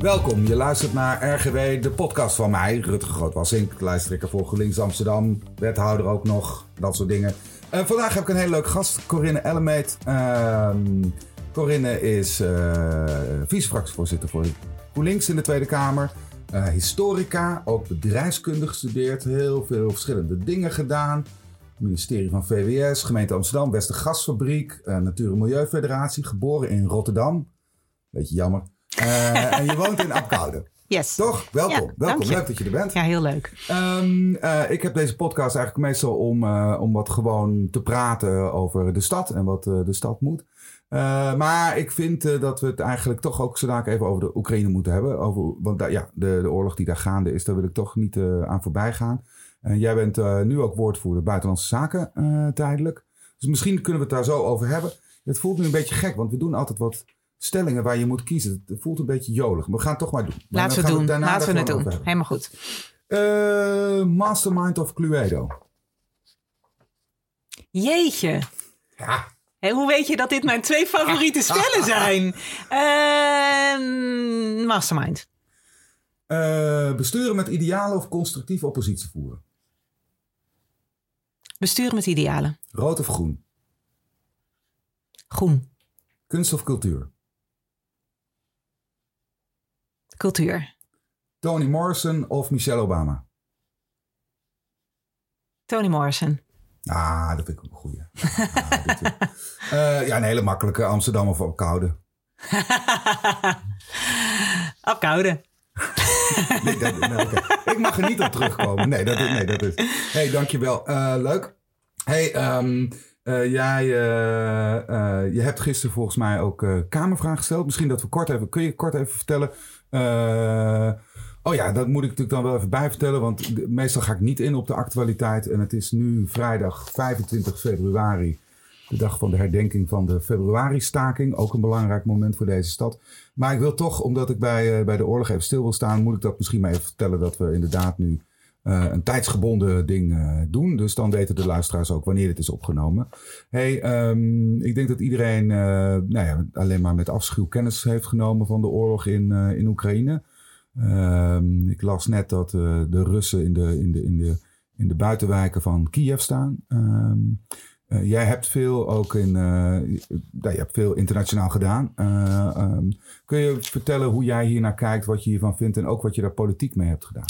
Welkom, je luistert naar RGW, de podcast van mij, Rutger Grootwassink, lijsttrekker voor GroenLinks Amsterdam, wethouder ook nog, dat soort dingen. Uh, vandaag heb ik een hele leuke gast, Corinne Ellemeet. Uh, Corinne is uh, vice-fractievoorzitter voor GroenLinks in de Tweede Kamer. Uh, historica, ook bedrijfskunde gestudeerd, heel veel verschillende dingen gedaan. Ministerie van VWS, gemeente Amsterdam, Westergasfabriek, Natuur- en Milieufederatie, geboren in Rotterdam. Beetje jammer. Uh, en je woont in Apkoude. Yes. Toch? Welkom. Ja, Welkom. Leuk dat je er bent. Ja, heel leuk. Um, uh, ik heb deze podcast eigenlijk meestal om, uh, om wat gewoon te praten over de stad en wat de stad moet. maar ik vind dat we het eigenlijk toch ook zo even over de Oekraïne moeten hebben. Over, want ja, de, de oorlog die daar gaande is, daar wil ik toch niet aan voorbij gaan. jij bent nu ook woordvoerder Buitenlandse Zaken tijdelijk. Dus misschien kunnen we het daar zo over hebben. Het voelt nu een beetje gek, want we doen altijd wat stellingen waar je moet kiezen. Het voelt een beetje jolig. We gaan het toch maar doen. Laten we het doen. Laten we het doen. Helemaal goed. Uh, Mastermind of Cluedo. Jeetje. Ja. Hey, hoe weet je dat dit mijn twee favoriete spellen zijn? Uh, mastermind. Uh, besturen met idealen of constructief oppositie voeren? Besturen met idealen. Rood of groen? Groen. Kunst of cultuur? Cultuur. Toni Morrison of Michelle Obama? Toni Morrison. Ah, dat vind ik ook een goeie. Ah, uh, ja, een hele makkelijke Amsterdam of Apkoude. Apkoude. nee, dat, nee, okay. Ik mag er niet op terugkomen. Nee, dat, nee, dat is. hey, dankjewel. Uh, leuk. hey, um, uh, jij, je hebt gisteren volgens mij ook Kamervragen gesteld. Misschien dat we kort even, kun je kort even vertellen? Oh ja, dat moet ik natuurlijk dan wel even bij vertellen, want meestal ga ik niet in op de actualiteit. En het is nu vrijdag 25 februari, de dag van de herdenking van de februari-staking. Ook een belangrijk moment voor deze stad. Maar ik wil toch, omdat ik bij, bij de oorlog even stil wil staan, moet ik dat misschien maar even vertellen dat we inderdaad nu uh, een tijdsgebonden ding uh, doen. Dus dan weten de luisteraars ook wanneer het is opgenomen. Hey, um, ik denk dat iedereen uh, nou ja, alleen maar met afschuw kennis heeft genomen van de oorlog in, in Oekraïne. Um, ik las net dat de Russen in de, in, de, in, de, in de buitenwijken van Kiev staan. Um, jij hebt veel ook in, je hebt veel internationaal gedaan. kun je vertellen hoe jij hier naar kijkt, wat je hiervan vindt en ook wat je daar politiek mee hebt gedaan?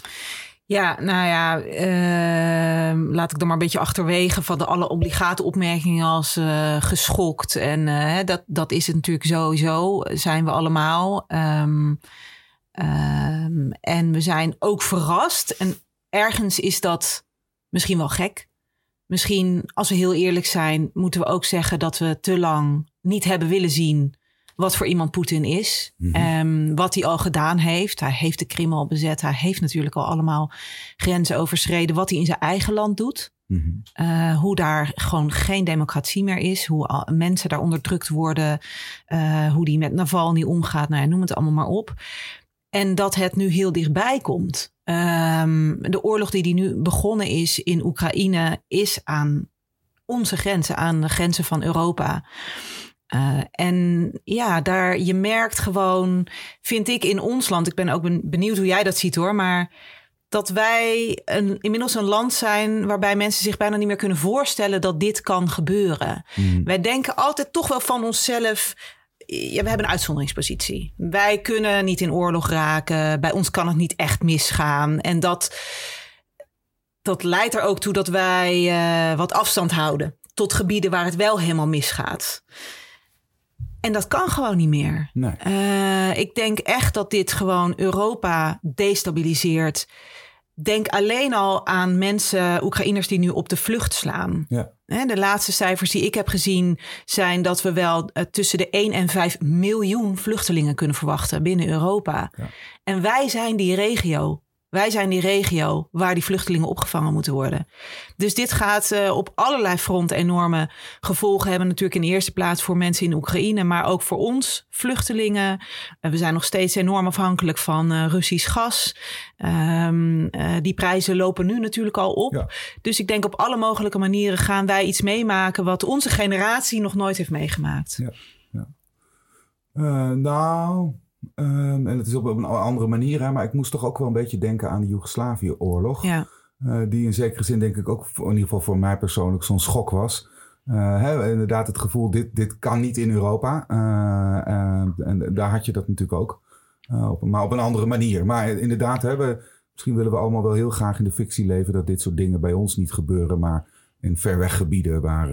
Ja, nou ja, uh, laat ik dan maar een beetje achterwege van de alle obligate opmerkingen als uh, geschokt. En uh, dat, dat is het natuurlijk sowieso, zijn we allemaal. Um, um, en we zijn ook verrast. En ergens is dat misschien wel gek. Misschien, als we heel eerlijk zijn, moeten we ook zeggen dat we te lang niet hebben willen zien wat voor iemand Poetin is. Mm um, wat hij al gedaan heeft. Hij heeft de Krim al bezet. Hij heeft natuurlijk al allemaal grenzen overschreden. Wat hij in zijn eigen land doet. Mm -hmm. uh, hoe daar gewoon geen democratie meer is. Hoe mensen daar onderdrukt worden. Uh, hoe die met Navalny omgaat. Nou ja, noem het allemaal maar op. En dat het nu heel dichtbij komt. Um, de oorlog die, die nu begonnen is in Oekraïne is aan onze grenzen, aan de grenzen van Europa. Uh, en ja, daar je merkt gewoon, vind ik in ons land, ik ben ook benieuwd hoe jij dat ziet hoor, maar dat wij een, inmiddels een land zijn waarbij mensen zich bijna niet meer kunnen voorstellen dat dit kan gebeuren. Mm. Wij denken altijd toch wel van onszelf. Ja, we hebben een uitzonderingspositie. Wij kunnen niet in oorlog raken. Bij ons kan het niet echt misgaan. En dat, dat leidt er ook toe dat wij uh, wat afstand houden tot gebieden waar het wel helemaal misgaat. En dat kan gewoon niet meer. Nee. Uh, ik denk echt dat dit gewoon Europa destabiliseert. Denk alleen al aan mensen, Oekraïners die nu op de vlucht slaan. Ja. De laatste cijfers die ik heb gezien zijn dat we wel uh, tussen de 1 en 5 miljoen vluchtelingen kunnen verwachten binnen Europa. Ja. En wij zijn die regio. Wij zijn die regio waar die vluchtelingen opgevangen moeten worden. Dus dit gaat uh, op allerlei fronten enorme gevolgen hebben. Natuurlijk in de eerste plaats voor mensen in Oekraïne, maar ook voor ons, vluchtelingen. Uh, we zijn nog steeds enorm afhankelijk van uh, Russisch gas. Um, die prijzen lopen nu natuurlijk al op. Ja. Dus ik denk op alle mogelijke manieren gaan wij iets meemaken wat onze generatie nog nooit heeft meegemaakt. Ja, ja. nou Ehm, en het is op een andere manier, hè, maar ik moest toch ook wel een beetje denken aan de Joegoslavië-oorlog. Ja. Uh, die in zekere zin denk ik ook, in ieder geval voor mij persoonlijk, zo'n schok was. Uh, hè, inderdaad het gevoel, dit, dit kan niet in Europa. Uh, en daar had je dat natuurlijk ook. Op, maar op een andere manier. Maar inderdaad, hè, we, misschien willen we allemaal wel heel graag in de fictie leven... dat dit soort dingen bij ons niet gebeuren, maar in verweggebieden waar,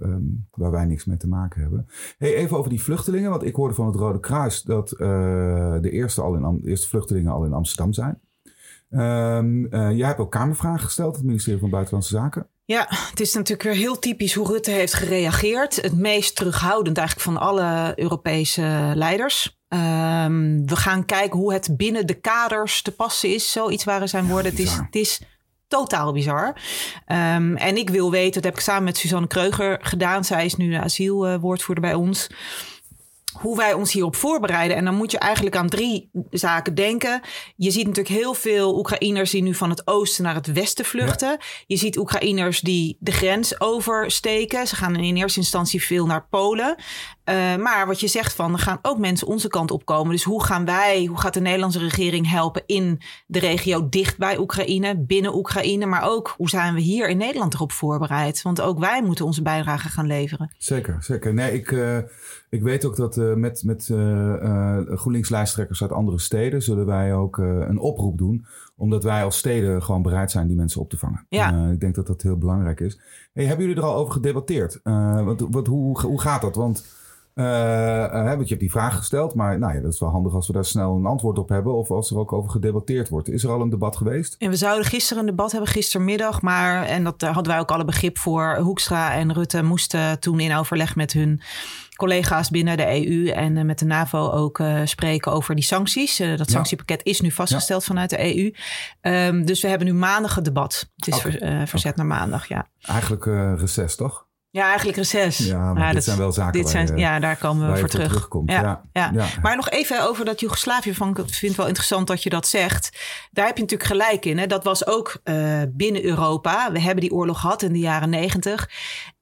um, waar wij niks mee te maken hebben. Hey, even over die vluchtelingen, want ik hoorde van het Rode Kruis... dat de eerste, al in, de eerste vluchtelingen al in Amsterdam zijn. Um, jij hebt ook kamervragen gesteld, het ministerie van Buitenlandse Zaken. Ja, het is natuurlijk weer heel typisch hoe Rutte heeft gereageerd. Het meest terughoudend eigenlijk van alle Europese leiders. Um, we gaan kijken hoe het binnen de kaders te passen is. Zoiets waren zijn woorden. het, is, het is totaal bizar. Um, en ik wil weten, dat heb ik samen met Suzanne Kreuger gedaan. Zij is nu de asielwoordvoerder bij ons hoe wij ons hierop voorbereiden. En dan moet je eigenlijk aan drie zaken denken. Je ziet natuurlijk heel veel Oekraïners die nu van het oosten naar het westen vluchten. Je ziet Oekraïners die de grens oversteken. Ze gaan in eerste instantie veel naar Polen. Uh, maar wat je zegt van, er gaan ook mensen onze kant op komen. Dus hoe gaan wij, hoe gaat de Nederlandse regering helpen in de regio dicht bij Oekraïne, binnen Oekraïne, maar ook hoe zijn we hier in Nederland erop voorbereid? Want ook wij moeten onze bijdrage gaan leveren. Zeker, zeker. Nee, ik, uh, ik weet ook dat uh, met, met GroenLinks-lijsttrekkers uit andere steden zullen wij ook een oproep doen omdat wij als steden gewoon bereid zijn die mensen op te vangen. Ja. ik denk dat dat heel belangrijk is. Hey, hebben jullie er al over gedebatteerd? wat, wat, hoe, hoe gaat dat? Want uh, uh, want je hebt die vraag gesteld, maar nou ja, dat is wel handig als we daar snel een antwoord op hebben. Of als er ook over gedebatteerd wordt. Is er al een debat geweest? En we zouden gisteren een debat hebben, gistermiddag. Maar, en dat hadden wij ook alle begrip voor. Hoekstra en Rutte moesten toen in overleg met hun collega's binnen de EU en met de NAVO ook uh, spreken over die sancties. Uh, dat sanctiepakket is nu vastgesteld ja. vanuit de EU. Um, dus we hebben nu maandag een debat. Het is okay. ver, uh, verzet okay. naar maandag, ja. Eigenlijk reces, toch? Ja, eigenlijk reces. Ja, maar ja, dit dat, zijn wel zaken dit zijn, waar je, Ja, daar komen we voor terug. terugkomt. Ja, Ja, ja. ja. Maar nog even over dat Joegoslavië. Van, ik vind het wel interessant dat je dat zegt. Daar heb je natuurlijk gelijk in. Hè. Dat was ook uh, binnen Europa. We hebben die oorlog gehad in de jaren negentig.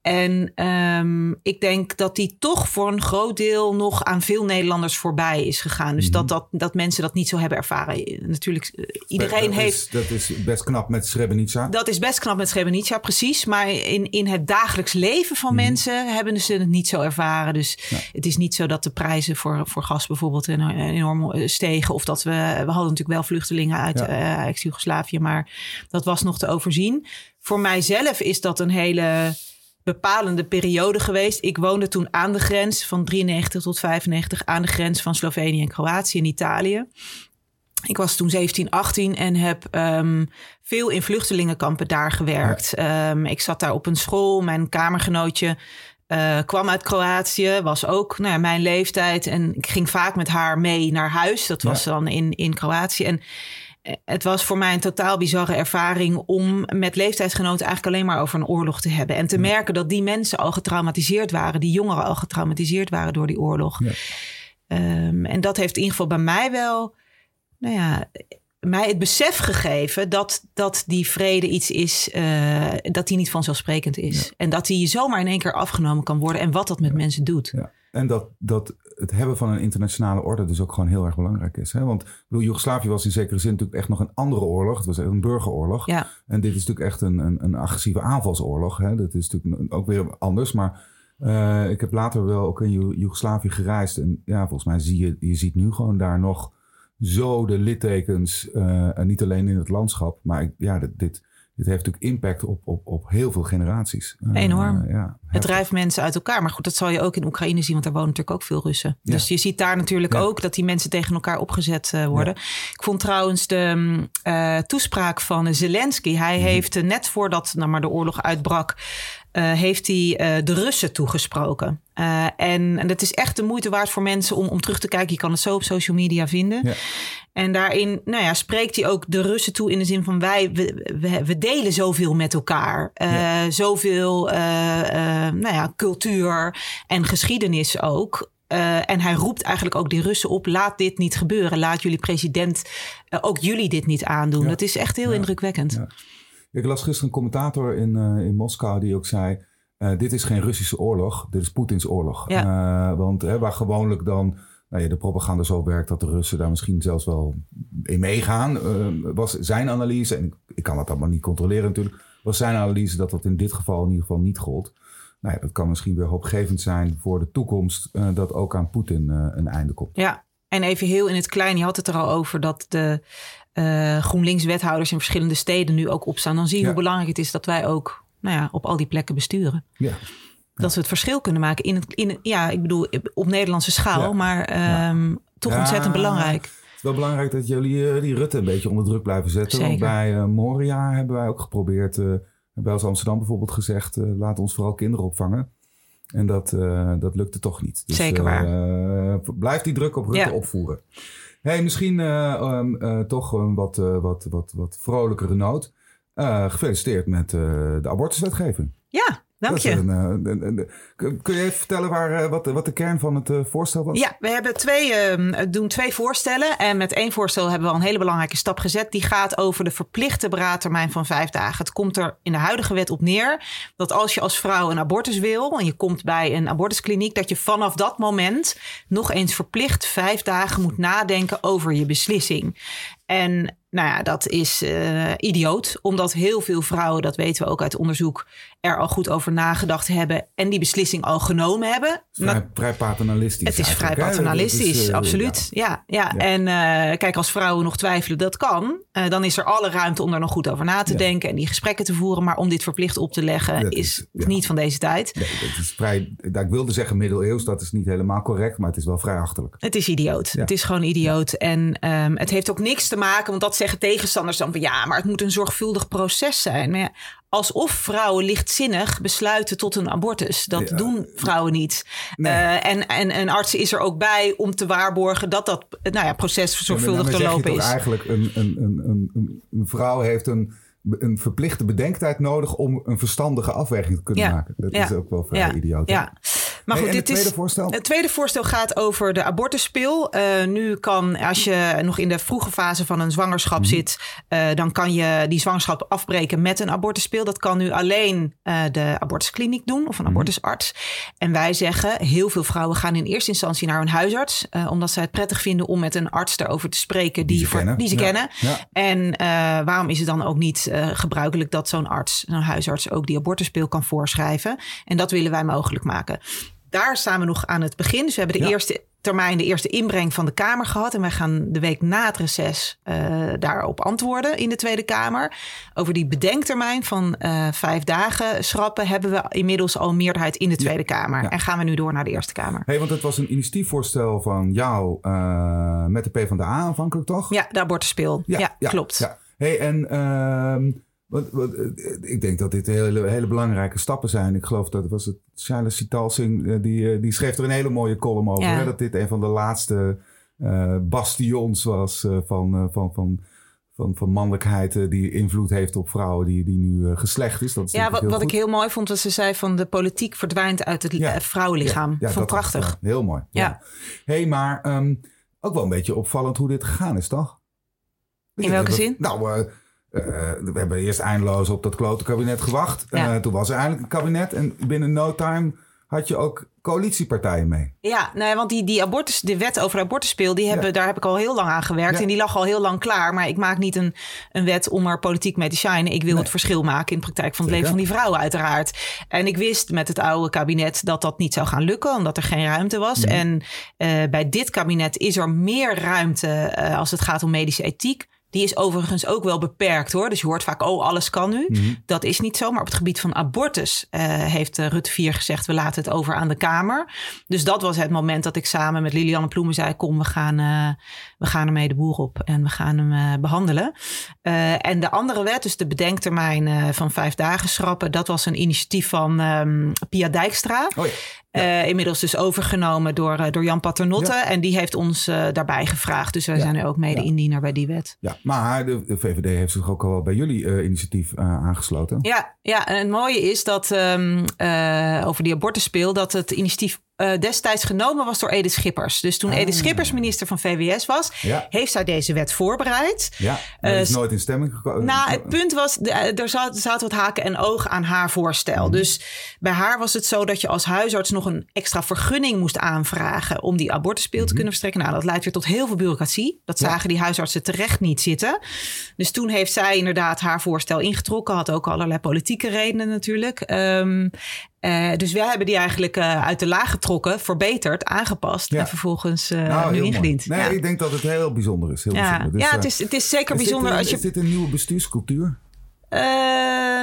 En um, ik denk dat die toch voor een groot deel nog aan veel Nederlanders voorbij is gegaan. Dus mm -hmm. dat, dat, dat mensen dat niet zo hebben ervaren. Natuurlijk, uh, iedereen dat heeft. Is, dat is best knap met Srebrenica. Dat is best knap met Srebrenica, precies. Maar in, in het dagelijks leven van mm -hmm. mensen hebben ze het niet zo ervaren. Dus ja. het is niet zo dat de prijzen voor, voor gas bijvoorbeeld enorm stegen. Of dat we. We hadden natuurlijk wel vluchtelingen uit ja. uh, ex-Jugoslavië, maar dat was nog te overzien. Voor mijzelf is dat een hele bepalende periode geweest. Ik woonde toen aan de grens van 93 tot 95 aan de grens van Slovenië en Kroatië in Italië. Ik was toen 17, 18 en heb um, veel in vluchtelingenkampen daar gewerkt. Ja. Um, ik zat daar op een school. Mijn kamergenootje uh, kwam uit Kroatië, was ook nou ja, mijn leeftijd. En ik ging vaak met haar mee naar huis. Dat was ja. dan in, in Kroatië. En het was voor mij een totaal bizarre ervaring om met leeftijdsgenoten eigenlijk alleen maar over een oorlog te hebben. En te ja. merken dat die mensen al getraumatiseerd waren, die jongeren al getraumatiseerd waren door die oorlog. Ja. Um, en dat heeft in ieder geval bij mij wel, nou ja, mij het besef gegeven dat, dat die vrede iets is, uh, dat die niet vanzelfsprekend is. Ja. En dat die zomaar in één keer afgenomen kan worden en wat dat met mensen doet. En dat, dat het hebben van een internationale orde dus ook gewoon heel erg belangrijk is. Hè? Want bedoel, Joegoslavië was in zekere zin natuurlijk echt nog een andere oorlog. Het was een burgeroorlog. Ja. En dit is natuurlijk echt een, een, een agressieve aanvalsoorlog. Hè? Dat is natuurlijk ook weer anders. Maar uh, ik heb later wel ook in Joegoslavië gereisd. En ja, volgens mij zie je, je ziet nu gewoon daar nog zo de littekens. Uh, en niet alleen in het landschap. Maar ik, ja, dit, dit dit heeft natuurlijk impact op, op, op heel veel generaties. Enorm. Uh, ja, het drijft mensen uit elkaar. Maar goed, dat zal je ook in Oekraïne zien, want daar wonen natuurlijk ook veel Russen. Ja. Dus je ziet daar natuurlijk ja. ook dat die mensen tegen elkaar opgezet uh, worden. Ik vond trouwens de uh, toespraak van Zelensky. Hij mm-hmm. heeft net voordat nou maar, de oorlog uitbrak. Uh, heeft hij uh, de Russen toegesproken. Uh, en, en dat is echt de moeite waard voor mensen om, om terug te kijken. Je kan het zo op social media vinden. Ja. En daarin nou ja, spreekt hij ook de Russen toe in de zin van wij, we, we, we delen zoveel met elkaar. Ja. Zoveel nou ja, cultuur en geschiedenis ook. Uh, en hij roept eigenlijk ook die Russen op: laat dit niet gebeuren. Laat jullie president uh, ook jullie dit niet aandoen. Ja. Dat is echt heel ja. indrukwekkend. Ja. Ik las gisteren een commentator in, uh, in Moskou die ook zei: dit is geen Russische oorlog, dit is Poetins oorlog. want waar gewoonlijk dan nou ja, de propaganda zo werkt dat de Russen daar misschien zelfs wel in meegaan. Was zijn analyse, en ik, ik, kan dat allemaal niet controleren natuurlijk, was zijn analyse dat dat in dit geval in ieder geval niet gold. Nou ja, dat kan misschien weer hoopgevend zijn voor de toekomst dat ook aan Poetin een einde komt. Ja, en even heel in het klein, je had het er al over dat de uh, GroenLinks-wethouders in verschillende steden nu ook opstaan. Dan zie je ja. hoe belangrijk het is dat wij ook nou ja, op al die plekken besturen. Ja. Dat we het verschil kunnen maken in het, in, ja, ik bedoel op Nederlandse schaal, maar um, toch ontzettend belangrijk. Het is wel belangrijk dat jullie uh, die Rutte een beetje onder druk blijven zetten. Zeker. Want bij uh, Moria hebben wij ook geprobeerd, bij ons Amsterdam bijvoorbeeld gezegd, laat ons vooral kinderen opvangen. En dat, dat lukte toch niet. Dus, Zeker waar. blijf die druk op Rutte opvoeren. Hey, misschien um, toch een wat, wat, wat, wat vrolijkere noot. gefeliciteerd met de abortuswetgeving. Ja, Dank je. Een, een, een, kun je even vertellen waar, wat, wat de kern van het uh, voorstel was? Ja, we hebben twee, uh, doen twee voorstellen. En met één voorstel hebben we al een hele belangrijke stap gezet. Die gaat over de verplichte beraadtermijn van vijf dagen. Het komt er in de huidige wet op neer dat als je als vrouw een abortus wil en je komt bij een abortuskliniek, dat je vanaf dat moment nog eens verplicht vijf dagen moet nadenken over je beslissing. En nou ja, dat is uh, idioot, omdat heel veel vrouwen, dat weten we ook uit onderzoek, er al goed over nagedacht hebben en die beslissing al genomen hebben. Vrij, vrij paternalistisch. Het is vrij paternalistisch, is, uh, absoluut. Ja, ja, ja. En uh, kijk, als vrouwen nog twijfelen, dat kan. dan is er alle ruimte om er nog goed over na te ja. denken en die gesprekken te voeren. Maar om dit verplicht op te leggen dat is, niet van deze tijd. Nee, dat is vrij, ik wilde zeggen middeleeuws, dat is niet helemaal correct, maar het is wel vrij achterlijk. Het is idioot. Het is gewoon idioot. En um, het heeft ook niks te maken, want dat zeggen tegenstanders dan van ja, maar het moet een zorgvuldig proces zijn. Maar ja, alsof vrouwen lichtzinnig besluiten tot een abortus. Dat ja. doen vrouwen niet. Nee. Uh, en, en een arts is er ook bij om te waarborgen dat dat nou ja, proces zorgvuldig te lopen is. Eigenlijk een, een, een, een, een vrouw heeft een een verplichte bedenktijd nodig om een verstandige afweging te kunnen ja. maken. Dat ja. is ook wel vrij ja. idioot. Ja. Maar goed, hey, dit het tweede is, voorstel? Het tweede voorstel gaat over de abortuspil. Uh, nu kan, als je nog in de vroege fase van een zwangerschap Mhm. mm -hmm. zit, uh, dan kan je die zwangerschap afbreken met een abortuspil. Dat kan nu alleen uh, de abortuskliniek doen of een abortusarts. Mm -hmm. En wij zeggen, heel veel vrouwen gaan in eerste instantie naar hun huisarts, omdat zij het prettig vinden om met een arts erover te spreken die, die ze voor, kennen. Die ze Ja. kennen. Ja. En waarom is het dan ook niet gebruikelijk dat zo'n arts, zo'n huisarts, ook die abortuspil kan voorschrijven? En dat willen wij mogelijk maken. Daar staan we nog aan het begin. Dus we hebben de Ja. eerste termijn, de eerste inbreng van de Kamer gehad. En wij gaan de week na het reces uh, daarop antwoorden in de Tweede Kamer. Over die bedenktermijn van uh, vijf dagen schrappen hebben we inmiddels al meerderheid in de Tweede Kamer. Ja. En gaan we nu door naar de Eerste Kamer. Hey, want het was een initiatiefvoorstel van jou uh, met de PvdA aanvankelijk, toch? Ja, de abortuspil. Ja, ja, klopt. Ja. Hey, en ehm, wat, ik denk dat dit hele, hele belangrijke stappen zijn. Ik geloof dat was het Charles Sitalsing, eh, die, die schreef er een hele mooie column over. Ja. Hè, dat dit een van de laatste uh, bastions was uh, van, uh, van, van, van, van mannelijkheid die invloed heeft op vrouwen die, die nu geslecht is. Dat is ja, wat, wat goed. ik heel mooi vond, was ze zei van de politiek verdwijnt uit het ja. vrouwenlichaam. Ja, ja, vond dat, prachtig. Ja, heel mooi. Ja. Hé, hey, maar um, ook wel een beetje opvallend hoe dit gegaan is, toch? In welke we, zin? Nou, we hebben eerst eindeloos op dat klote kabinet gewacht. Ja. Uh, toen was er eindelijk een kabinet. En binnen no time had je ook coalitiepartijen mee. Ja, nee, want die, die abortus, de wet over abortuspeel, die hebben, Ja. daar heb ik al heel lang aan gewerkt. Ja. En die lag al heel lang klaar. Maar ik maak niet een, een wet om er politiek mee te shinen. Ik wil Nee. het verschil maken in de praktijk van het Zeker. leven van die vrouwen, uiteraard. En ik wist met het oude kabinet dat dat niet zou gaan lukken, omdat er geen ruimte was. Mhm. En eh, bij dit kabinet is er meer ruimte eh, als het gaat om medische ethiek. Die is overigens ook wel beperkt hoor. Dus je hoort vaak, oh, alles kan nu. Mhm. Dat is niet zo. Maar op het gebied van abortus uh, heeft uh, Rutte 4 gezegd: we laten het over aan de Kamer. Dus dat was het moment dat ik samen met Lilianne Ploemen zei: kom, we gaan, uh, we gaan ermee de boer op en we gaan hem uh, behandelen. En de andere wet, dus de bedenktermijn van vijf dagen schrappen, dat was een initiatief van um, Pia Dijkstra. Oh ja. Ja. Uh, inmiddels dus overgenomen door, uh, door Jan Paternotte. Ja. En die heeft ons uh, daarbij gevraagd. Dus wij ja. zijn nu ook mede indiener bij die wet. Ja, maar de, de VVD heeft zich ook al bij jullie uh, initiatief uh, aangesloten. Ja, ja, en het mooie is dat um, over die abortuspeel... dat het initiatief destijds genomen was door Edith Schippers. Dus toen ah. Edith Schippers minister van VWS was, heeft zij deze wet voorbereid. Ja, is nooit in stemming gekomen. Nou, het punt was, er zaten wat haken en ogen aan haar voorstel. Mhm. Dus bij haar was het zo dat je als huisarts nog een extra vergunning moest aanvragen om die abortuspeel te mhm. kunnen verstrekken. Nou, dat leidt weer tot heel veel bureaucratie. Dat zagen die huisartsen terecht niet zitten. Dus toen heeft zij inderdaad haar voorstel ingetrokken. Had ook allerlei politieke redenen natuurlijk. Um, uh, dus wij hebben die eigenlijk uh, uit de laag getrokken, verbeterd, aangepast en vervolgens uh, nou, nu ingediend. Nee, ik denk dat het heel bijzonder is. Heel ja, bijzonder. Dus, ja het, is, het is zeker bijzonder. Als je... Is dit een nieuwe bestuurscultuur?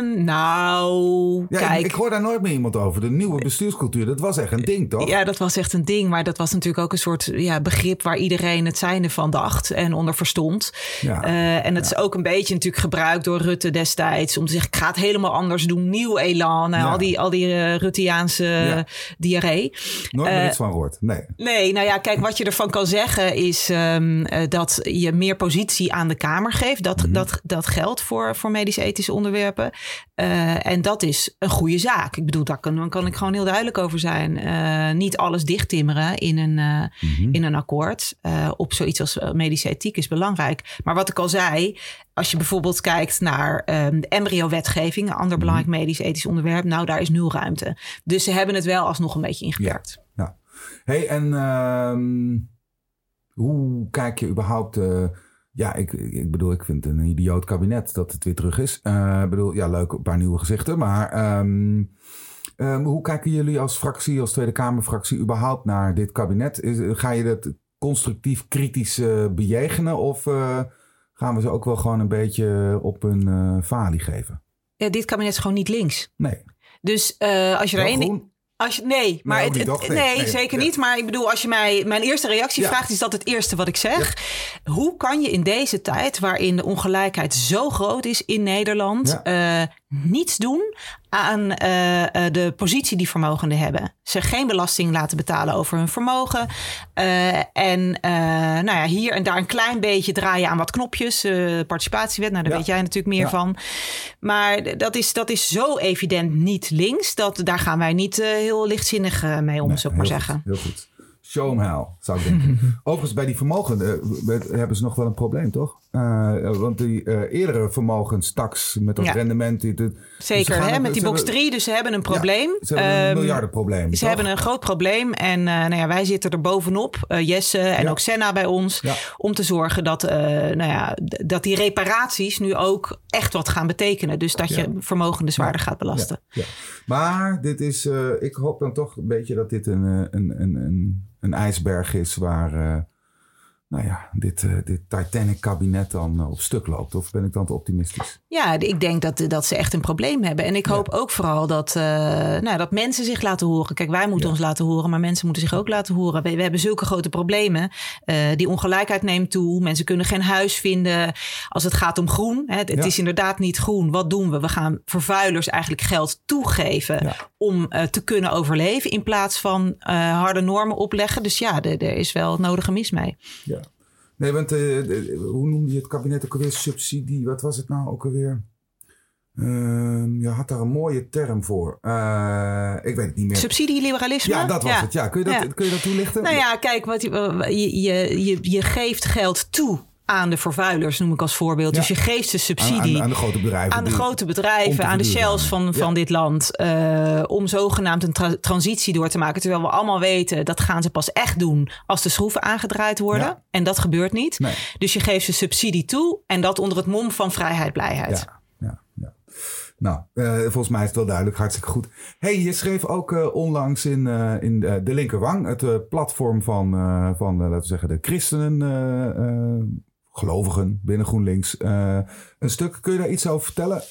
Uh, nou, ja, kijk. Ik, hoor daar nooit meer iemand over. De nieuwe bestuurscultuur, dat was echt een ding, toch? Ja, dat was echt een ding. Maar dat was natuurlijk ook een soort ja, begrip waar iedereen het zijnde van dacht en onder verstond. Ja, uh, en het is ook een beetje natuurlijk gebruikt door Rutte destijds om te zeggen: ik ga het helemaal anders doen. Nieuw elan. Al die, al die uh, Rutteaanse diarree. Nooit meer iets van gehoord. Nee. Nee, nou ja, kijk, wat je ervan kan zeggen is um, dat je meer positie aan de Kamer geeft. Dat, mm dat, dat geldt voor, voor medisch-ethische onderwerpen. Uh, en dat is een goede zaak. Ik bedoel, daar kan, kan ik gewoon heel duidelijk over zijn. Uh, niet alles dichttimmeren in een, uh, in een akkoord. op zoiets als medische ethiek is belangrijk. Maar wat ik al zei, als je bijvoorbeeld kijkt naar um, de embryo-wetgeving, een ander mhm. belangrijk medisch-ethisch onderwerp, nou daar is nul ruimte. Dus ze hebben het wel alsnog een beetje ingeperkt. Ja. ja. Hey, en ehm, hoe kijk je überhaupt ja, ik, ik bedoel, ik vind het een idioot kabinet dat het weer terug is. Uh, ik bedoel, ja, leuk, een paar nieuwe gezichten. Maar um, um, hoe kijken jullie als fractie, als Tweede Kamerfractie, überhaupt naar dit kabinet? Is, ga je dat constructief kritisch uh, bejegenen? Of uh, gaan we ze ook wel gewoon een beetje op een uh, falie geven? Ja, dit kabinet is gewoon niet links. Nee. Dus als je er één als je, nee, maar het, het, nee, zeker niet. Maar ik bedoel, als je mij mijn eerste reactie vraagt, is dat het eerste wat ik zeg. Hoe kan je in deze tijd, waarin de ongelijkheid zo groot is in Nederland, uh, niets doen aan uh, de positie die vermogenden hebben. Ze geen belasting laten betalen over hun vermogen. Uh, en nou ja, hier en daar een klein beetje draaien aan wat knopjes. participatiewet, nou daar weet jij natuurlijk meer van. Maar dat is, dat is zo evident niet links. Dat, daar gaan wij niet heel lichtzinnig mee om, nee, zou ik maar zeggen. heel goed. Show them how, zou ik denken. Overigens, bij die vermogen hebben ze nog wel een probleem, toch? Uh, want die uh, eerdere vermogenstaks met dat rendement. Die, die, Zeker, hè, met die box 3. Dus ze hebben een probleem. Ja, ze hebben een um, miljardenprobleem. Ze toch? hebben een groot probleem. En nou ja, wij zitten er bovenop. Jesse en ja. ook Senna bij ons. Om te zorgen dat, nou ja, dat die reparaties nu ook echt wat gaan betekenen. Dus dat je vermogende zwaarder gaat belasten. Maar dit is, ik hoop dan toch een beetje dat dit een, een, een, een, een ijsberg is waar nou ja, dit, uh, dit Titanic-kabinet dan uh, op stuk loopt? Of ben ik dan te optimistisch? Ja, ik denk dat, dat ze echt een probleem hebben. En ik hoop ook vooral dat, uh, nou, dat mensen zich laten horen. Kijk, wij moeten ons laten horen, maar mensen moeten zich ook laten horen. We, we hebben zulke grote problemen. die ongelijkheid neemt toe. Mensen kunnen geen huis vinden. Als het gaat om groen, hè, het, het is inderdaad niet groen. Wat doen we? We gaan vervuilers eigenlijk geld toegeven om te kunnen overleven. In plaats van harde normen opleggen. Dus ja, er is wel het nodige mis mee. Ja. Nee, want uh, hoe noemde je het kabinet ook alweer? Subsidie, wat was het nou ook alweer? Uh, je had daar een mooie term voor. Uh, ik weet het niet meer. Subsidieliberalisme? Ja, dat was het. Ja. Kun, je dat, ja. kun je dat toelichten? Nou ja, kijk, wat, je, je, je, je geeft geld toe aan de vervuilers, noem ik als voorbeeld. Dus je geeft ze subsidie. Aan, aan, de grote bedrijven. Aan de grote bedrijven, aan de shells van, van dit land. Uh, om zogenaamd een tra transitie door te maken. Terwijl we allemaal weten, dat gaan ze pas echt doen als de schroeven aangedraaid worden. Ja. En dat gebeurt niet. Nee. Dus je geeft ze subsidie toe. En dat onder het mom van vrijheid, blijheid. Nou, uh, volgens mij is het wel duidelijk. Hartstikke goed. hey, je schreef ook uh, onlangs in, uh, in De Linkerwang, het platform van, van laten we zeggen, de christenen gelovigen binnen GroenLinks. Uh, een stuk, kun je daar iets over vertellen?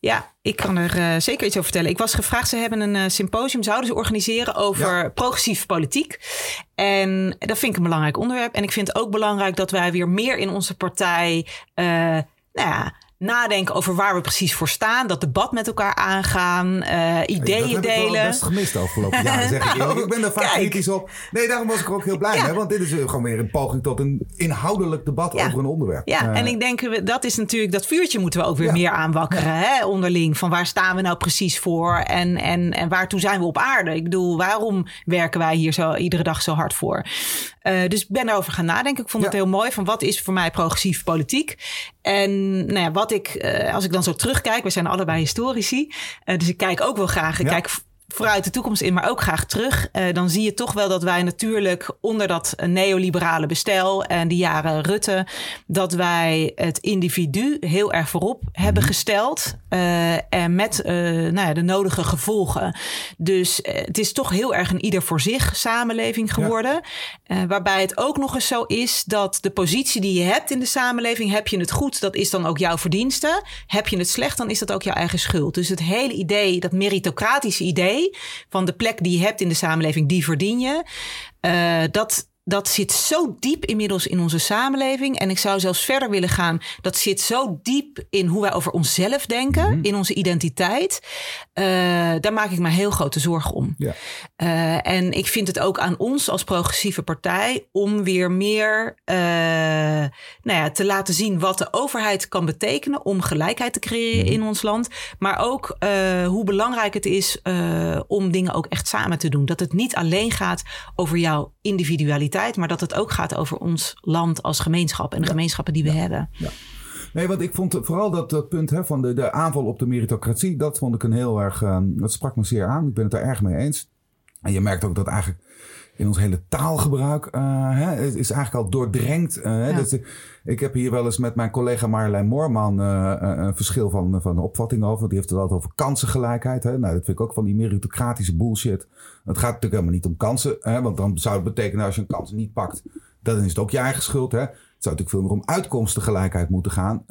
Ja, ik kan er uh, zeker iets over vertellen. Ik was gevraagd, ze hebben een uh, symposium, zouden ze organiseren over ja. progressief politiek. En dat vind ik een belangrijk onderwerp. En ik vind ook belangrijk dat wij weer meer in onze partij, nou ja, nadenken over waar we precies voor staan. Dat debat met elkaar aangaan. Uh, ideeën dat delen. Ik heb best gemist de afgelopen jaren, zeg ik nou, Ik ben er vaak kritisch op. Nee, daarom was ik er ook heel blij mee. Want dit is gewoon weer een poging tot een inhoudelijk debat over een onderwerp. Ja, en ik denk, dat is natuurlijk, dat vuurtje moeten we ook weer meer aanwakkeren. Hè, onderling. Van waar staan we nou precies voor? En, en, en waartoe zijn we op aarde? Ik bedoel, waarom werken wij hier zo iedere dag zo hard voor? Uh, dus ik ben daarover gaan nadenken. Ik vond het heel mooi van wat is voor mij progressief politiek. En nou ja, wat ik, uh, als ik dan zo terugkijk, we zijn allebei historici. Uh, dus ik kijk ook wel graag. Ik kijk vooruit de toekomst in, maar ook graag terug. Uh, dan zie je toch wel dat wij natuurlijk onder dat neoliberale bestel en de jaren Rutte, dat wij het individu heel erg voorop hebben mhm. gesteld. Uh, en met uh, nou ja, de nodige gevolgen. Dus het is toch heel erg een ieder voor zich samenleving geworden. Ja. waarbij het ook nog eens zo is dat de positie die je hebt in de samenleving, heb je het goed, dat is dan ook jouw verdienste. Heb je het slecht, dan is dat ook jouw eigen schuld. Dus het hele idee, dat meritocratische idee van de plek die je hebt in de samenleving, die verdien je. Uh, dat, dat zit zo diep inmiddels in onze samenleving. En ik zou zelfs verder willen gaan. Dat zit zo diep in hoe wij over onszelf denken, mhm. in onze identiteit. Uh, daar maak ik me heel grote zorgen om. Ja. Uh, en ik vind het ook aan ons als progressieve partij om weer meer uh, nou ja, te laten zien wat de overheid kan betekenen om gelijkheid te creëren mhm. in ons land. Maar ook hoe belangrijk het is om dingen ook echt samen te doen. Dat het niet alleen gaat over jouw individualiteit maar dat het ook gaat over ons land als gemeenschap en de gemeenschappen die we hebben. Ja. Nee, want ik vond vooral dat, dat punt hè, van de, de aanval op de meritocratie, dat vond ik een heel erg, uh, dat sprak me zeer aan. Ik ben het er erg mee eens. En je merkt ook dat eigenlijk in ons hele taalgebruik uh, hè, is eigenlijk al doordrenkt. Ja. dus, ik heb hier wel eens met mijn collega Marjolein Moorman een verschil van, van opvatting over. Die heeft het altijd over kansengelijkheid. Hè. Nou, dat vind ik ook van die meritocratische bullshit. Het gaat natuurlijk helemaal niet om kansen. Hè, want dan zou het betekenen als je een kans niet pakt, dan is het ook je eigen schuld. Hè. Het zou natuurlijk veel meer om uitkomstengelijkheid moeten gaan.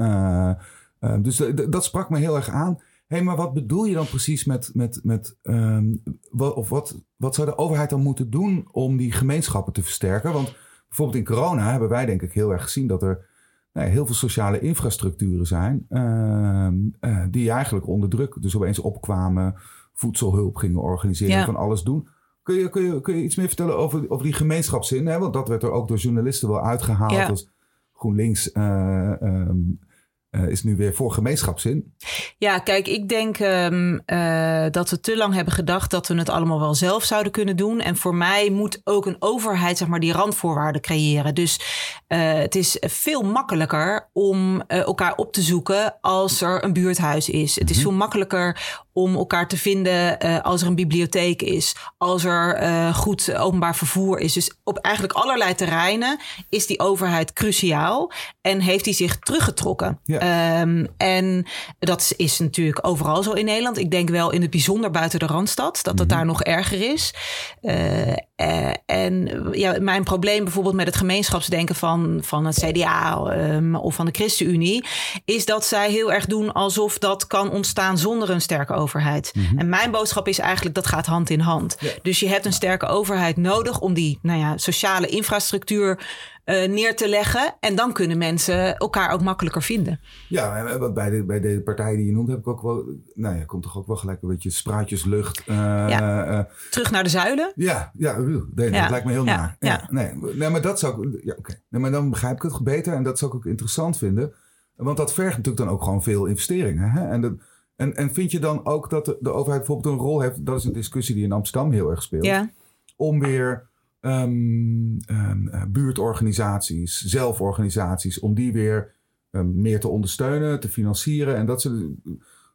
dus dat sprak me heel erg aan hey, maar wat bedoel je dan precies met, met, met um, wat, of wat, wat zou de overheid dan moeten doen om die gemeenschappen te versterken? Want bijvoorbeeld in corona hebben wij denk ik heel erg gezien dat er nou, heel veel sociale infrastructuren zijn uh, uh, die eigenlijk onder druk dus opeens opkwamen, voedselhulp gingen organiseren, van alles doen. Kun je, kun, je, kun je iets meer vertellen over, over die gemeenschapszin? Hè? Want dat werd er ook door journalisten wel uitgehaald ja. als GroenLinks uh, um, uh, is nu weer voor gemeenschapszin. Ja, kijk, ik denk um, uh, dat we te lang hebben gedacht dat we het allemaal wel zelf zouden kunnen doen. En voor mij moet ook een overheid, zeg maar, die randvoorwaarden creëren. Dus uh, het is veel makkelijker om elkaar op te zoeken als er een buurthuis is. Het is mhm. veel makkelijker om elkaar te vinden als er een bibliotheek is, als er goed openbaar vervoer is. Dus op eigenlijk allerlei terreinen is die overheid cruciaal en heeft hij zich teruggetrokken. Ja. Um, en dat is natuurlijk overal zo in Nederland. Ik denk wel in het bijzonder buiten de Randstad, dat het mhm. daar nog erger is. Uh, en ja, mijn probleem bijvoorbeeld met het gemeenschapsdenken van, van het CDA um, of van de ChristenUnie, is dat zij heel erg doen alsof dat kan ontstaan zonder een sterke overheid overheid. Mhm. En mijn boodschap is eigenlijk dat gaat hand in hand. Dus je hebt een sterke overheid nodig om die nou ja, sociale infrastructuur uh, neer te leggen. En dan kunnen mensen elkaar ook makkelijker vinden. Ja, wat bij de, bij de partij die je noemt heb ik ook wel... Nou ja, komt toch ook wel gelijk een beetje spraatjeslucht. Uh, ja. Uh, Terug naar de zuilen? Ja, ja, nee, dat lijkt me heel ja. naar. Ja. Nee, nee, maar dat zou ik... Ja, oké. Nee, maar dan begrijp ik het beter en dat zou ik ook interessant vinden. Want dat vergt natuurlijk dan ook gewoon veel investeringen. Hè? En dat en, en vind je dan ook dat de, de, overheid bijvoorbeeld een rol heeft? Dat is een discussie die in Amsterdam heel erg speelt. Ja. Om weer um, um, buurtorganisaties, zelforganisaties, om die weer um, meer te ondersteunen, te financieren. En dat ze.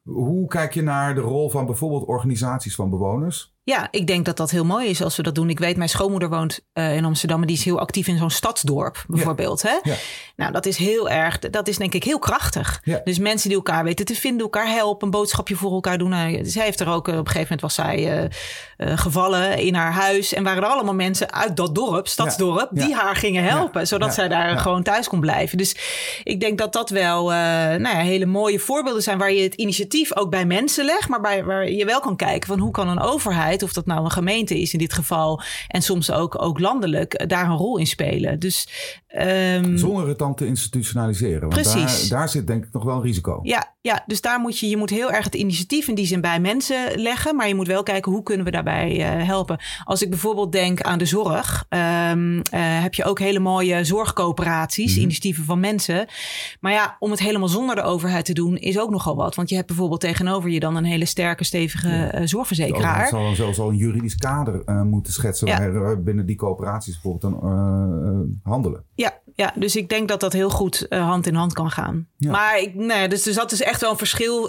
Hoe kijk je naar de rol van bijvoorbeeld organisaties van bewoners? Ja, ik denk dat dat heel mooi is als we dat doen. Ik weet, mijn schoonmoeder woont uh, in Amsterdam en die is heel actief in zo'n stadsdorp, bijvoorbeeld. Hè? Ja. Nou, dat is heel erg, dat is denk ik heel krachtig. Ja. Dus mensen die elkaar weten te vinden, elkaar helpen, een boodschapje voor elkaar doen. Nou, zij heeft er ook, eh, op een gegeven moment was zij uh, gevallen in haar huis. En waren er allemaal mensen uit dat dorp, stadsdorp, die haar gingen helpen. Zodat zij daar gewoon thuis kon blijven. Dus ik denk dat dat wel nou ja, hele mooie voorbeelden zijn waar je het initiatief ook bij mensen legt. Maar bij, waar je wel kan kijken van hoe kan een overheid of dat nou een gemeente is in dit geval, en soms ook, ook landelijk, daar een rol in spelen. Dus, um, Zonder het dan te institutionaliseren. Want precies. Daar, daar zit denk ik nog wel een risico. Ja, ja, dus daar moet je, je moet heel erg het initiatief in die zin bij mensen leggen. Maar je moet wel kijken hoe kunnen we daarbij uh, helpen. Als ik bijvoorbeeld denk aan de zorg, um, uh, heb je ook hele mooie zorgcoöperaties, mm -hmm. initiatieven van mensen. Maar ja, om het helemaal zonder de overheid te doen, is ook nogal wat. Want je hebt bijvoorbeeld tegenover je dan een hele sterke, stevige ja. uh, zorgverzekeraar. Zelfs al een juridisch kader moeten schetsen ja. waar binnen die coöperaties bijvoorbeeld dan handelen. Ja, ja, dus ik denk dat dat heel goed hand in hand kan gaan. Ja. Maar ik, nee, dus er zat dus echt wel een verschil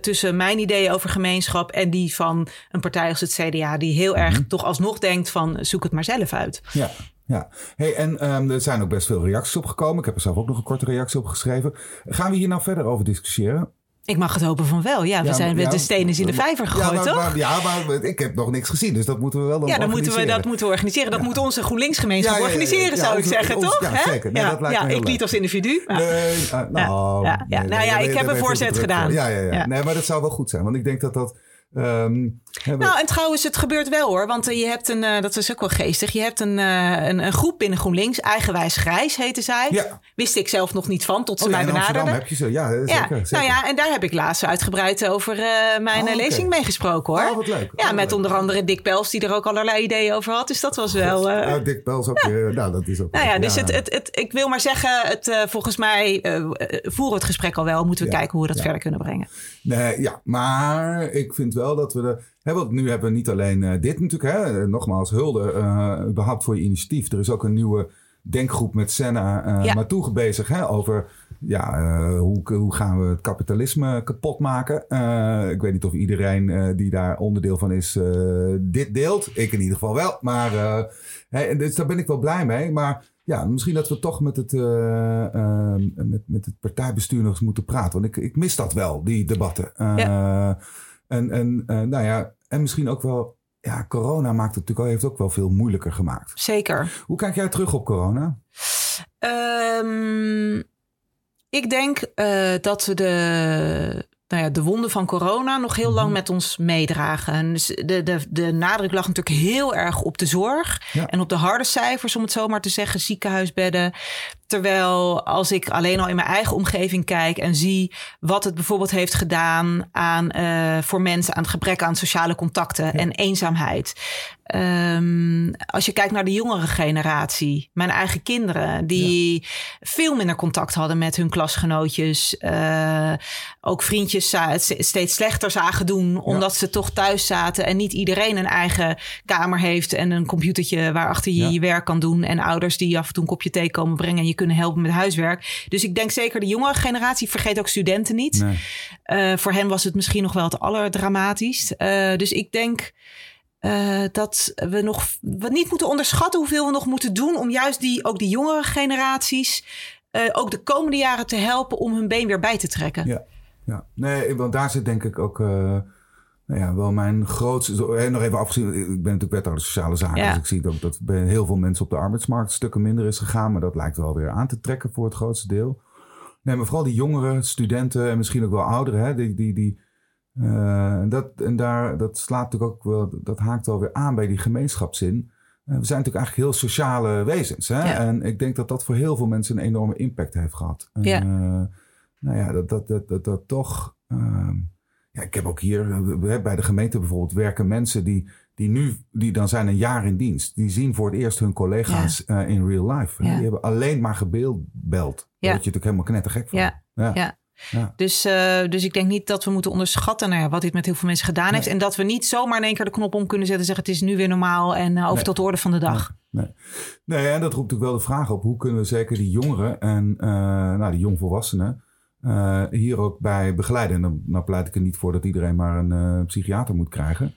tussen mijn ideeën over gemeenschap en die van een partij als het CDA, die heel erg mm -hmm. toch alsnog denkt van zoek het maar zelf uit. Ja. Ja, hey, en um, er zijn ook best veel reacties op gekomen. Ik heb er zelf ook nog een korte reactie op geschreven. Gaan we hier nou verder over discussiëren? Ik mag het hopen van wel. Ja, we ja, zijn met ja, de stenen in de vijver gegooid, ja, maar, toch? Maar, ja, maar ik heb nog niks gezien, dus dat moeten we wel dan Ja, dan moeten we dat moeten we organiseren. Dat moet onze GroenLinks-gemeenschap organiseren, zou ik zeggen, ons, toch? Ja, zeker. Nee, dat lijkt ja, me heel ik leuk. niet als individu. Nee, uh, nou, ja, ja. Nee, nou ja, ik heb een voorzet gedaan. Ja, ja, ja, Nee, maar dat zou wel goed zijn, want ik denk dat dat... Um, nou, en trouwens, het gebeurt wel hoor. Want uh, je hebt een, uh, dat is ook wel geestig. Je hebt een, uh, een, een, groep binnen GroenLinks, Eigenwijs Grijs heette zij. Ja. Wist ik zelf nog niet van, tot ze oh, ja, mij benaderden. heb je ze, ja, zeker, ja. zeker. Nou ja, en daar heb ik laatst uitgebreid over mijn oh, okay. lezing meegesproken hoor. Oh, wat leuk. Ja, oh, met leuk. onder andere Dick Pels, die er ook allerlei ideeën over had. Dus dat was wel... Nou, Dick Pels ook weer, nou dat is ook... Nou ja, dus Het, het, het, ik wil maar zeggen, het, volgens mij voeren het gesprek al wel. Moeten we kijken hoe we dat verder kunnen brengen. Nee, ja, maar ik vind wel dat we de... Hè, want nu hebben we niet alleen uh, dit natuurlijk. Hè, nogmaals, hulde uh, überhaupt voor je initiatief. Er is ook een nieuwe denkgroep met Senna uh, ja. Bezig. Hè, over ja, hoe, hoe gaan we het kapitalisme kapot maken. ik weet niet of iedereen die daar onderdeel van is dit deelt. Ik in ieder geval wel. Maar dus daar ben ik wel blij mee. Maar ja, misschien dat we toch met het, met, met het partijbestuur nog eens moeten praten. Want ik, ik mis dat wel, die debatten. Ja. En, en nou ja, en misschien ook wel, ja, corona maakt het natuurlijk, heeft ook wel veel moeilijker gemaakt. Zeker. Hoe kijk jij terug op corona? Um, ik denk uh, dat we de, nou ja, de wonden van corona nog heel lang met ons meedragen. En dus de, de, de nadruk lag natuurlijk heel erg op de zorg ja. en op de harde cijfers, om het zo maar te zeggen, ziekenhuisbedden. Terwijl als ik alleen al in mijn eigen omgeving kijk en zie wat het bijvoorbeeld heeft gedaan aan, uh, voor mensen aan het gebrek aan sociale contacten ja. en eenzaamheid. Um, als je kijkt naar de jongere generatie, mijn eigen kinderen, die ja. veel minder contact hadden met hun klasgenootjes, uh, ook vriendjes het steeds slechter zagen doen, omdat ze toch thuis zaten en niet iedereen een eigen kamer heeft en een computertje waarachter je je werk kan doen en ouders die af en toe een kopje thee komen brengen en je kunnen helpen met huiswerk. Dus ik denk zeker de jongere generatie, vergeet ook studenten niet. Nee. Uh, voor hen was het misschien nog wel het allerdramatischst. Uh, dus ik denk uh, dat we nog we niet moeten onderschatten hoeveel we nog moeten doen om juist die, ook die jongere generaties ook de komende jaren te helpen om hun been weer bij te trekken. Ja, ja. nee, want daar zit denk ik ook nou ja, wel mijn grootste. Nog even afgezien, ik ben natuurlijk wethouder sociale zaken. Ja. Dus ik zie ook dat bij heel veel mensen op de arbeidsmarkt stukken minder is gegaan. Maar dat lijkt wel weer aan te trekken voor het grootste deel. Nee, maar vooral die jongeren, studenten en misschien ook wel ouderen. Hè, die, die, die, uh, dat, en daar, dat slaat natuurlijk ook wel, dat haakt wel weer aan bij die gemeenschapszin. Uh, we zijn natuurlijk eigenlijk heel sociale wezens. Hè? Ja. En ik denk dat dat voor heel veel mensen een enorme impact heeft gehad. Ja. uh, nou ja, dat dat, dat, dat, dat toch. ehm, ja, ik heb ook hier eh, bij de gemeente bijvoorbeeld werken mensen die, die nu, die dan zijn een jaar in dienst. Die zien voor het eerst hun collega's eh, in real life. Die hebben alleen maar gebeeldbeld. Daar word je natuurlijk helemaal knettergek van. Ja. ja. Ja. Dus, uh, dus ik denk niet dat we moeten onderschatten ja, wat dit met heel veel mensen gedaan heeft. En dat we niet zomaar in één keer de knop om kunnen zetten en zeggen het is nu weer normaal en uh, over Nee. tot de orde van de dag. Nee. nee, en dat roept natuurlijk wel de vraag op. Hoe kunnen we zeker die jongeren en uh, nou, die jongvolwassenen hier ook bij begeleiden? En dan, nou pleit ik er niet voor dat iedereen maar een psychiater moet krijgen.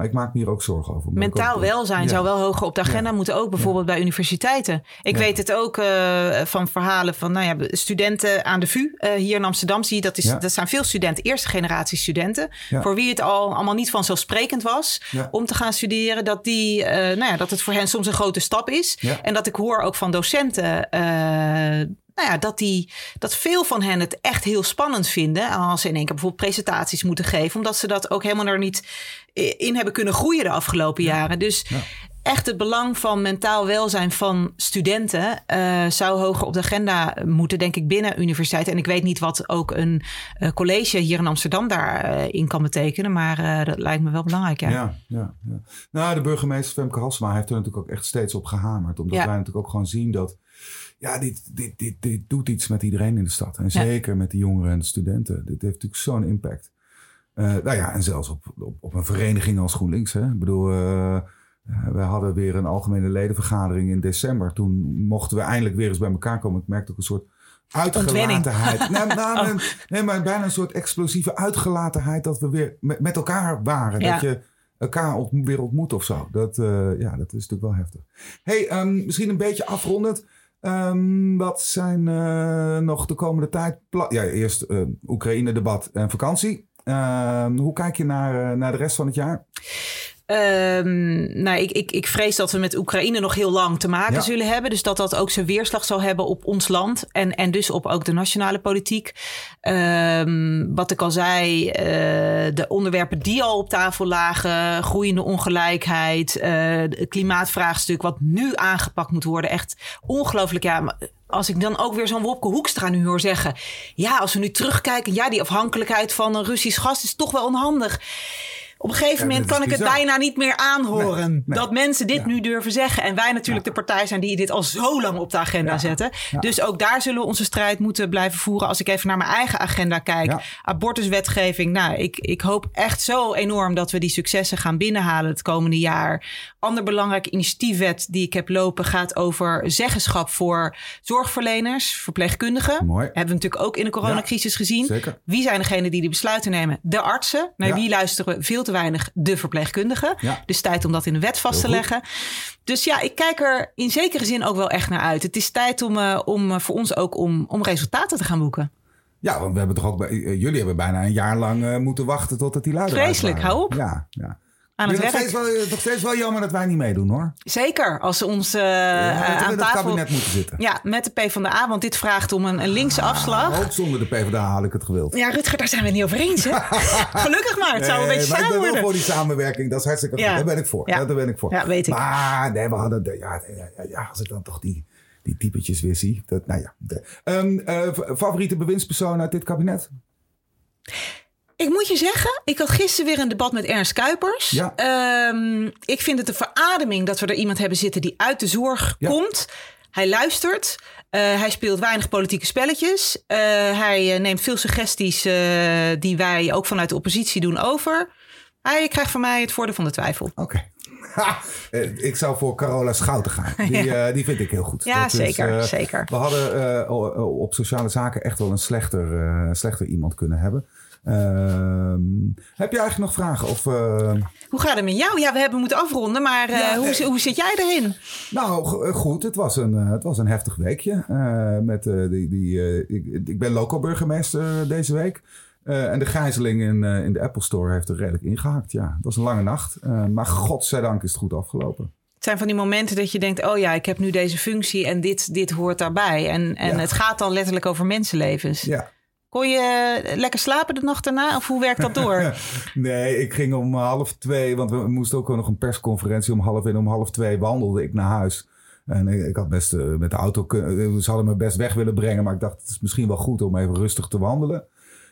Maar ik maak me hier ook zorgen over. Mentaal ook- welzijn Ja. zou wel hoger op de agenda Ja. moeten, ook bijvoorbeeld bij universiteiten. Ik weet het ook uh, van verhalen van nou ja, studenten aan de VU uh, hier in Amsterdam. Zie je, dat, is, dat zijn veel studenten, eerste generatie studenten. Voor wie het al allemaal niet vanzelfsprekend was om te gaan studeren. Dat, die, uh, nou ja, dat het voor hen soms een grote stap is. En dat ik hoor ook van docenten. Nou ja, dat, die, dat veel van hen het echt heel spannend vinden. Als ze in één keer bijvoorbeeld presentaties moeten geven. Omdat ze dat ook helemaal er niet in hebben kunnen groeien de afgelopen jaren. Dus echt het belang van mentaal welzijn van studenten uh, zou hoger op de agenda moeten, denk ik, binnen universiteiten. En ik weet niet wat ook een uh, college hier in Amsterdam daarin uh, kan betekenen, maar dat lijkt me wel belangrijk. Ja. Ja, ja, ja. Nou, de burgemeester Femke Halsema heeft er natuurlijk ook echt steeds op gehamerd, omdat wij natuurlijk ook gewoon zien dat. Ja, dit, dit, dit, dit doet iets met iedereen in de stad. En zeker met de jongeren en de studenten. Dit heeft natuurlijk zo'n impact. nou ja, en zelfs op, op, op, een vereniging als GroenLinks. Hè. Ik bedoel, uh, we hadden weer een algemene ledenvergadering in december. Toen mochten we eindelijk weer eens bij elkaar komen. Ik merkte ook een soort uitgelatenheid. nee, nou, oh. nee, maar bijna een soort explosieve uitgelatenheid dat we weer met, met elkaar waren. Dat je elkaar ont, weer ontmoet of zo. Dat, uh, ja, dat is natuurlijk wel heftig. hey, um, misschien een beetje afrondend. Um, wat zijn uh, nog de komende tijd? Ja, eerst Oekraïne-debat en vakantie. Ehm, hoe kijk je naar, naar de rest van het jaar? Um, nou, ik, ik, ik vrees dat we met Oekraïne nog heel lang te maken zullen hebben. Dus dat dat ook zijn weerslag zal hebben op ons land. En, en dus op ook de nationale politiek. Um, wat ik al zei, uh, de onderwerpen die al op tafel lagen. Groeiende ongelijkheid. Uh, het klimaatvraagstuk wat nu aangepakt moet worden. Echt ongelooflijk. Ja, als ik dan ook weer zo'n Wopke Hoekstra nu hoor zeggen. Ja, als we nu terugkijken. Ja, die afhankelijkheid van een Russisch gas is toch wel onhandig. Op een gegeven moment kan ik het bijna niet meer aanhoren. Dat mensen dit nu durven zeggen. En wij natuurlijk de partij zijn die dit al zo lang op de agenda zetten. Dus ook daar zullen we onze strijd moeten blijven voeren. Als ik even naar mijn eigen agenda kijk. Abortuswetgeving. Nou, ik, ik hoop echt zo enorm dat we die successen gaan binnenhalen het komende jaar. Ander belangrijk initiatiefwet die ik heb lopen gaat over zeggenschap voor zorgverleners, verpleegkundigen. Mooi. Hebben we natuurlijk ook in de coronacrisis gezien. Zeker. Wie zijn degenen die die besluiten nemen? De artsen. Naar wie luisteren we veel te weinig de verpleegkundigen. Ja. Dus tijd om dat in de wet vast te leggen. Dus ja, ik kijk er in zekere zin ook wel echt naar uit. Het is tijd om, uh, om voor ons ook om, om resultaten te gaan boeken. Ja, want we hebben toch ook bij, jullie hebben bijna een jaar lang uh, moeten wachten tot die luider Vreselijk, hou op. Ja, ja aan het nog werk. Steeds wel, nog steeds wel jammer dat wij niet meedoen hoor. Zeker, als ze ons uh, ja, aan tafel... het kabinet moeten zitten. Ja, met de PvdA, want dit vraagt om een, een linkse ah, afslag. Ook zonder de PvdA had ik het gewild. Ja, Rutger, daar zijn we het niet over eens. Hè? Gelukkig maar, het zou een beetje maar saai ik ben worden. wel voor die samenwerking, dat is hartstikke goed. Ja. Daar ben ik voor. Ja. Daar ben ik voor. Ja, weet ik. Maar nee, we hadden, de, ja, ja, ja, als ik dan toch die, die typetjes weer zie. Dat, nou ja. De, um, uh, favoriete bewindspersoon uit dit kabinet? Ik moet je zeggen, ik had gisteren weer een debat met Ernst Kuipers. Ja. Um, ik vind het een verademing dat we er iemand hebben zitten die uit de zorg Ja. komt. Hij luistert. Uh, hij speelt weinig politieke spelletjes. Uh, hij uh, neemt veel suggesties die wij ook vanuit de oppositie doen over. Hij krijgt van mij het voordeel van de twijfel. Oké. Okay. ik zou voor Carola Schouten gaan. Die, ja. die vind ik heel goed. Ja, Dat zeker, is, zeker. We hadden op sociale zaken echt wel een slechter, slechter iemand kunnen hebben. Uh, heb je eigenlijk nog vragen? Of, uh... Hoe gaat het met jou? Ja, we hebben moeten afronden, maar uh, ja, hoe, hoe zit jij erin? Nou, goed. Het was een, het was een heftig weekje. met, die, die, ik, ik, ben local burgemeester deze week. en de gijzeling in, in de Apple Store heeft er redelijk ingehakt. Ja, het was een lange nacht. maar godzijdank is het goed afgelopen. Het zijn van die momenten dat je denkt: oh ja, ik heb nu deze functie en dit, dit hoort daarbij. En, en ja. het gaat dan letterlijk over mensenlevens. Ja. Kon je lekker slapen de nacht daarna? Of hoe werkt dat door? nee, ik ging om half twee, want we moesten ook nog een persconferentie om half en om half twee wandelde ik naar huis. En ik, had best uh, met de auto kunnen, ze hadden me best weg willen brengen, maar ik dacht het is misschien wel goed om even rustig te wandelen.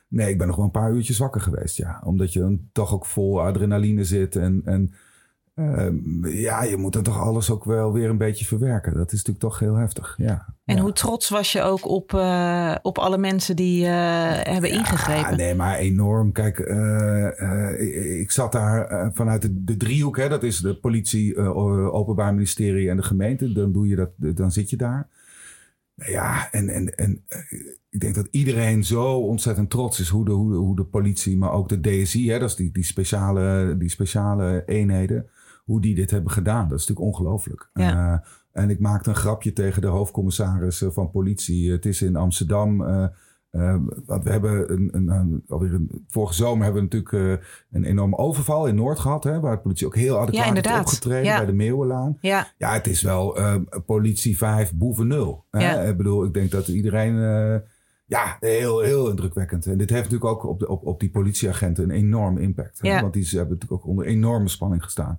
Nee, ik ben nog wel een paar uurtjes wakker geweest, ja. Omdat je dan toch ook vol adrenaline zit en, en uh, ja, je moet dan toch alles ook wel weer een beetje verwerken. Dat is natuurlijk toch heel heftig, ja. En ja. hoe trots was je ook op, uh, op alle mensen die uh, hebben ja, ingegrepen? Nee, maar enorm. Kijk, ik, ik, zat daar vanuit de, de, driehoek. Hè, dat is de politie, openbaar ministerie en de gemeente. Dan, doe je dat, dan zit je daar. Ja, en, en, en ik denk dat iedereen zo ontzettend trots is hoe de, hoe de, hoe de politie, maar ook de DSI, hè, dat is die, die, speciale, die speciale eenheden, hoe die dit hebben gedaan. Dat is natuurlijk ongelooflijk. Ja. Uh, en ik maakte een grapje tegen de hoofdcommissaris van politie. Het is in Amsterdam. Uh, Uh, want we hebben een, een, een, alweer een, vorige zomer hebben we natuurlijk een enorme overval in Noord gehad. Hè, waar de politie ook heel adequaat ja, opgetreden ja. bij de Meeuwenlaan. Ja. ja, het is wel politie 5, boeven 0. Ja. Ik bedoel, ik denk dat iedereen... ja, heel, heel indrukwekkend. En dit heeft natuurlijk ook op, de, op, op die politieagenten een enorme impact. Want die hebben natuurlijk ook onder enorme spanning gestaan.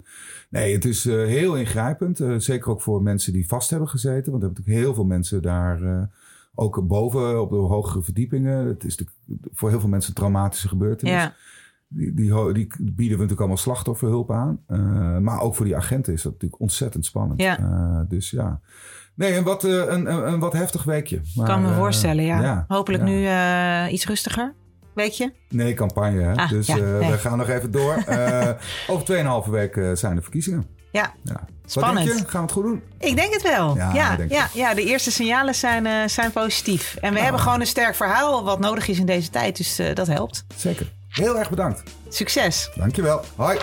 Nee, het is heel ingrijpend. zeker ook voor mensen die vast hebben gezeten. Want er hebben natuurlijk heel veel mensen daar ook boven op de hogere verdiepingen. Het is voor heel veel mensen een traumatische gebeurtenis. Ja. Die, die, die, bieden we natuurlijk allemaal slachtofferhulp aan. Maar ook voor die agenten is dat natuurlijk ontzettend spannend. Ja. Dus ja. Nee, een wat, uh, een, een, een, wat heftig weekje. Maar, kan me voorstellen, ja. ja Hopelijk nu iets rustiger. Weekje? Nee, campagne. Hè? Ah, dus nee. we gaan nog even door. over 2,5 weken zijn de verkiezingen. Ja. ja. Spannend. Wat denk je? Gaan we het goed doen? Ik denk het wel. Ja, ja, ja, ja, de eerste signalen zijn, uh, zijn positief. En we oh. hebben gewoon een sterk verhaal wat nodig is in deze tijd. Dus uh, dat helpt. Zeker. Heel erg bedankt. Succes. Dankjewel. Hoi.